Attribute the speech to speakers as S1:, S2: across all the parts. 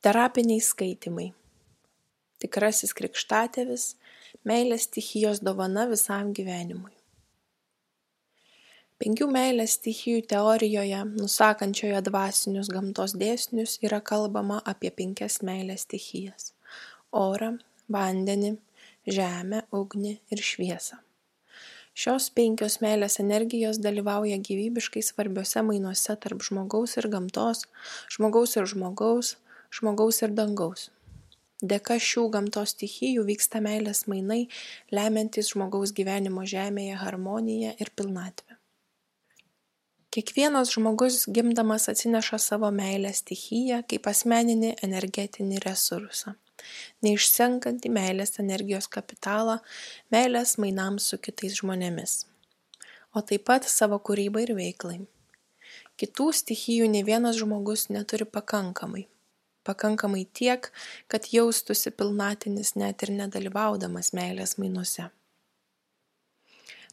S1: Terapiniai skaitimai. Tikrasis krikštatėvis - meilės stichijos dovana visam gyvenimui. Penkių meilės stichijų teorijoje, nusakančioje dvasinius gamtos dėsnius, yra kalbama apie penkias meilės stichijas - orą, vandenį, žemę, ugnį ir šviesą. Šios penkios meilės energijos dalyvauja gyvybiškai svarbiose mainuose tarp žmogaus ir gamtos, žmogaus ir žmogaus, žmogaus ir dangaus. Dėka šių gamtos stichijų vyksta meilės mainai, lemiantys žmogaus gyvenimo žemėje harmoniją ir pilnatvę. Kiekvienas žmogus gimdamas atsineša savo meilės stichiją kaip asmeninį energetinį resursą, neišsenkantį meilės energijos kapitalą, meilės mainams su kitais žmonėmis, o taip pat savo kūrybai ir veiklai. Kitų stichijų ne vienas žmogus neturi pakankamai pakankamai tiek, kad jaustųsi pilnatinis net ir nedalyvaudamas meilės mainuose.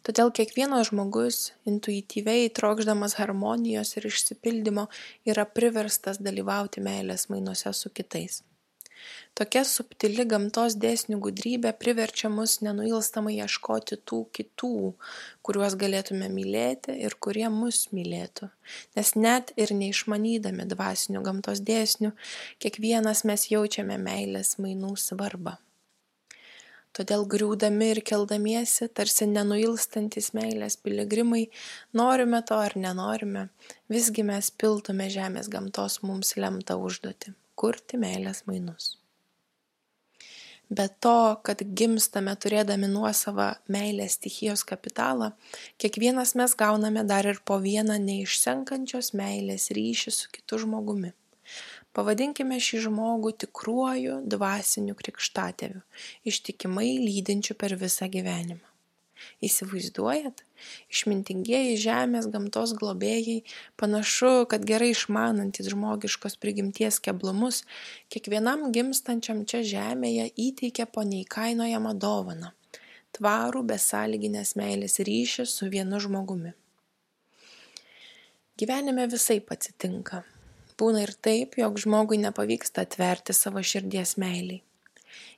S1: Todėl kiekvienas žmogus, intuityviai trokšdamas harmonijos ir išsipildymo, yra priverstas dalyvauti meilės mainuose su kitais. Tokia subtili gamtos dėsnių gudrybė priverčia mus nenuilstamai ieškoti tų kitų, kuriuos galėtume mylėti ir kurie mus mylėtų. Nes net ir neišmanydami dvasinių gamtos dėsnių, kiekvienas mes jaučiame meilės mainų svarbą. Todėl griūdami ir keldamiesi, tarsi nenuilstantis meilės piligrimai, norime to ar nenorime, visgi mes piltume žemės gamtos mums lemtą užduotį - kurti meilės mainus. Be to kad gimstame turėdami nuosavą meilės stichijos kapitalą kiekvienas mes gauname dar ir po vieną neišsenkančios meilės ryšį su kitu žmogumi. Pavadinkime šį žmogų tikruoju dvasiniu krikštatėviu ištikimai lydinčiu per visą gyvenimą Įsivaizduojat? Išmintingieji žemės gamtos globėjai, panašu, kad gerai išmanantis žmogiškos prigimties keblumus, kiekvienam gimstančiam čia žemėje įteikia po neįkainojamą dovaną - tvarų besąlyginės meilės ryšį su vienu žmogumi. Gyvenime visai atsitinka. Būna ir taip, jog žmogui nepavyksta atverti savo širdies meiliai.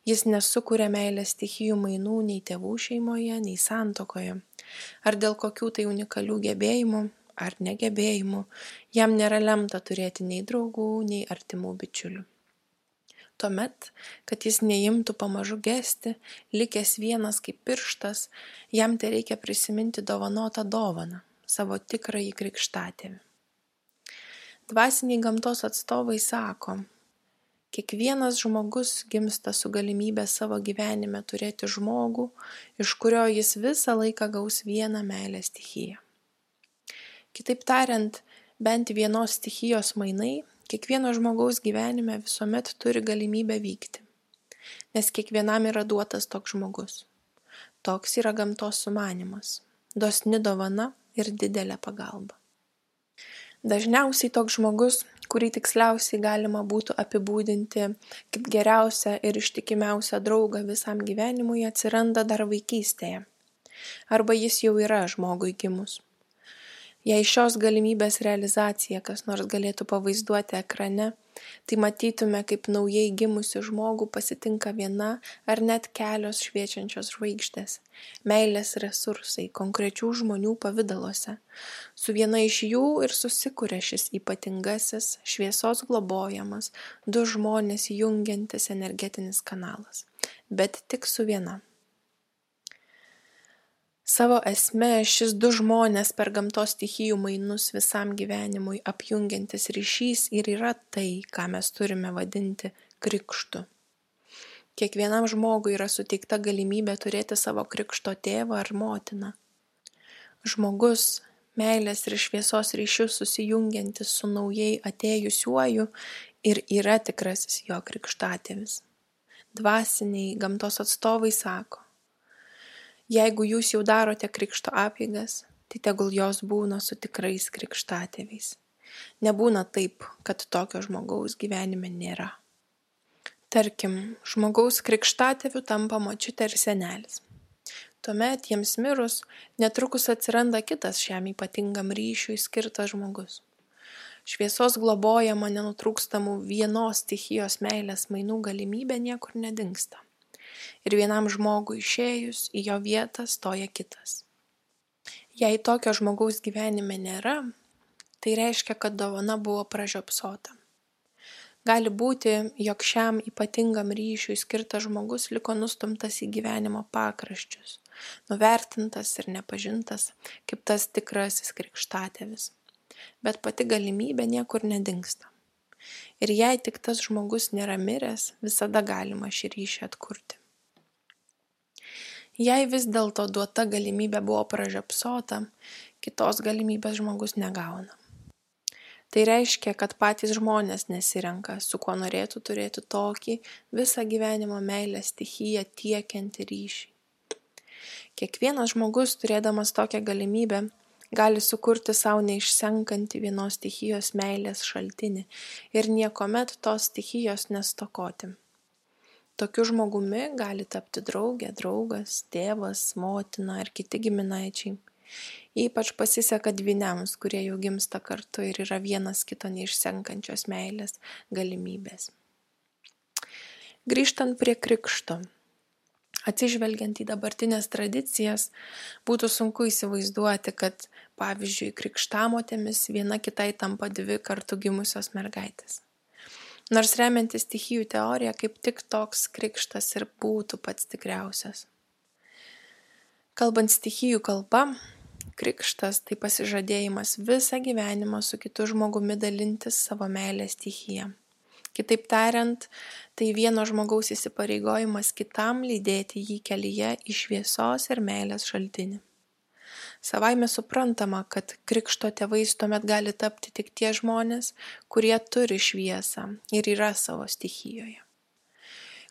S1: Jis nesukuria meilės stichijų mainų nei tėvų šeimoje, nei santokoje. Ar dėl kokių tai unikalių gebėjimų, ar negebėjimų, jam nėra lemta turėti nei draugų, nei artimų bičiulių. Tuomet, kad jis neimtų pamažu gesti, likęs vienas kaip pirštas, jam tai reikia prisiminti dovanotą dovaną - savo tikrąjį krikštatėvį. Dvasiniai gamtos atstovai sako, kiekvienas žmogus gimsta su galimybe savo gyvenime turėti žmogų iš kurio jis visą laiką gaus vieną meilės stichiją. Kitaip tariant bent vienos stichijos mainai kiekvieno žmogaus gyvenime visuomet turi galimybę vykti nes kiekvienam yra duotas toks žmogus. Toks yra gamtos sumanimas dosni dovana ir didelė pagalba. Dažniausiai toks žmogus kurį tiksliausiai galima būtų apibūdinti kaip geriausią ir ištikimiausią draugą visam gyvenimui atsiranda dar vaikystėje. Arba jis jau yra žmogui gimus. Jei šios galimybės realizaciją kas nors galėtų pavaizduoti ekrane tai matytume kaip naujai gimusį žmogų pasitinka viena ar net kelios šviečiančios žvaigždės. Meilės resursai konkrečių žmonių pavidaluose. Su viena iš jų ir susikuria šis ypatingasis šviesos globojamas du žmones jungiantis energetinis kanalas. Bet tik su viena savo esme šis du žmones per gamtos stichijų mainus visam gyvenimui apjungiantis ryšys ir yra tai ką mes turime vadinti krikštu. Kiekvienam žmogui yra suteikta galimybė turėti savo krikšto tėvą ar motiną. Žmogus meilės ir šviesos ryšiu susijungiantis su naujai atėjusiuoju ir yra tikrasis jo krikštatėvis. Dvasiniai gamtos atstovai sako jeigu jūs jau darote krikšto apeigas tai tegul jos būna su tikrais krikštatėviais. Nebūna taip kad tokio žmogaus gyvenime nėra. Tarkim žmogaus krikštatėviu tampa močiutė ir senelis. Tuomet jiems mirus netrukus atsiranda kitas šiam ypatingam ryšiui skirtas žmogus. Šviesos globojama nenutrūkstamų vienos stichijos meilės mainų galimybė niekur nedingsta. Ir vienam žmogui išėjus į jo vietą stoja kitas. Jei tokio žmogaus gyvenime nėra, tai reiškia, kad dovana buvo pražiopsota. Gali būti, jog šiam ypatingam ryšiui skirtas žmogus liko nustumtas į gyvenimo pakraščius, nuvertintas ir nepažintas, kaip tas tikrasis krikštatėvis. Bet pati galimybė niekur nedingsta. Ir jei tik tas žmogus nėra miręs, visada galima šį ryšį atkurti. Jei vis dėlto duota galimybė buvo pražiopsota, kitos galimybės žmogus negauna tai reiškia kad patys žmonės nesirenka su kuo norėtų turėti tokį visą gyvenimo meilę stichiją tiekiantį ryšį kiekvienas žmogus turėdamas tokią galimybę gali sukurti sau neišsenkantį vienos stichijos meilės šaltinį ir niekuomet tos stichijos nestokoti. Tokiu žmogumi gali tapti draugė, draugas, tėvas, motina ar kiti giminaičiai. Ypač pasiseka dvyniams, kurie jau gimsta kartu ir yra vienas kito neišsenkančios meilės galimybės. Grįžtant prie krikšto. Atsižvelgiant į dabartinės tradicijas, būtų sunku įsivaizduoti, kad, pavyzdžiui, krikštamotėmis viena kitai tampa dvi kartu gimusios mergaitės. Nors remiantis stichijų teorija, kaip tik toks krikštas ir būtų pats tikriausias. Kalbant stichijų kalba, krikštas tai pasižadėjimas visą gyvenimą su kitu žmogumi dalintis savo meilės stichiją. Kitaip tariant, tai vieno žmogaus įsipareigojimas kitam lydėti jį kelyje į šviesos ir meilės šaltinį. Savaime suprantama, kad krikšto tėvais tuomet gali tapti tik tie žmonės, kurie turi šviesą ir yra savo stichijoje.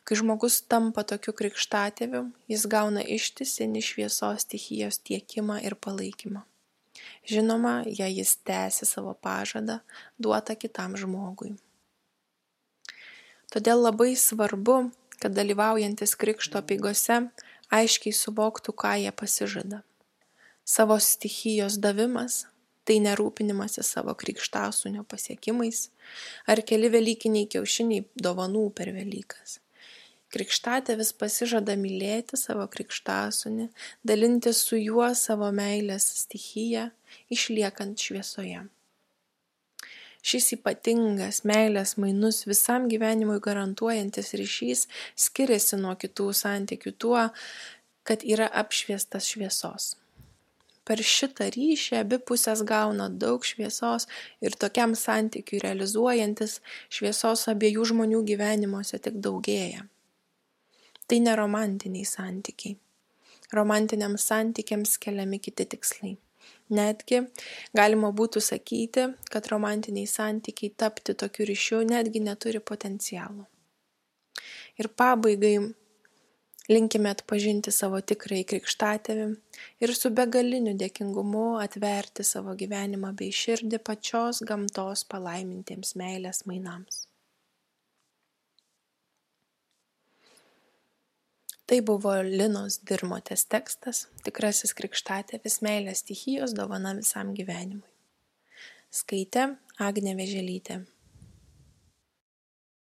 S1: Kai žmogus tampa tokiu krikštatėviu, jis gauna ištisinį šviesos stichijos tiekimą ir palaikymą. Žinoma, jei jis tęsi savo pažadą duotą kitam žmogui. Todėl labai svarbu, kad dalyvaujantis krikšto peigose aiškiai suvoktų, ką jie pasižada. Savo stichijos davimas tai nerūpinimasis savo krikštasunio pasiekimais ar keli velykiniai kiaušiniai dovanų per Velykas krikštatėvis pasižada mylėti savo krikštasūnį, dalintis su juo savo meilės stichiją, išliekant šviesoje. Šis ypatingas meilės mainus visam gyvenimui garantuojantis ryšys skiriasi nuo kitų santykių tuo, kad yra apšviestas šviesos. Per šitą ryšį abi pusės gauna daug šviesos ir tokiam santykiui realizuojantis šviesos abiejų žmonių gyvenimuose tik daugėja tai ne romantiniai santykiai. Romantiniams santykiams keliami kiti tikslai. Netgi galima būtų sakyti, kad romantiniai santykiai tapti tokiu ryšiu netgi neturi potencialo. Ir pabaigai linkime atpažinti savo tikrąjį krikštatėvį ir su begaliniu dėkingumu atverti savo gyvenimą bei širdį pačios gamtos palaimintiems meilės mainams. tai buvo linos dirmotės tekstas tikrasis krikštatėvis meilės stichijos dovana visam gyvenimui skaitė agnė vėželytė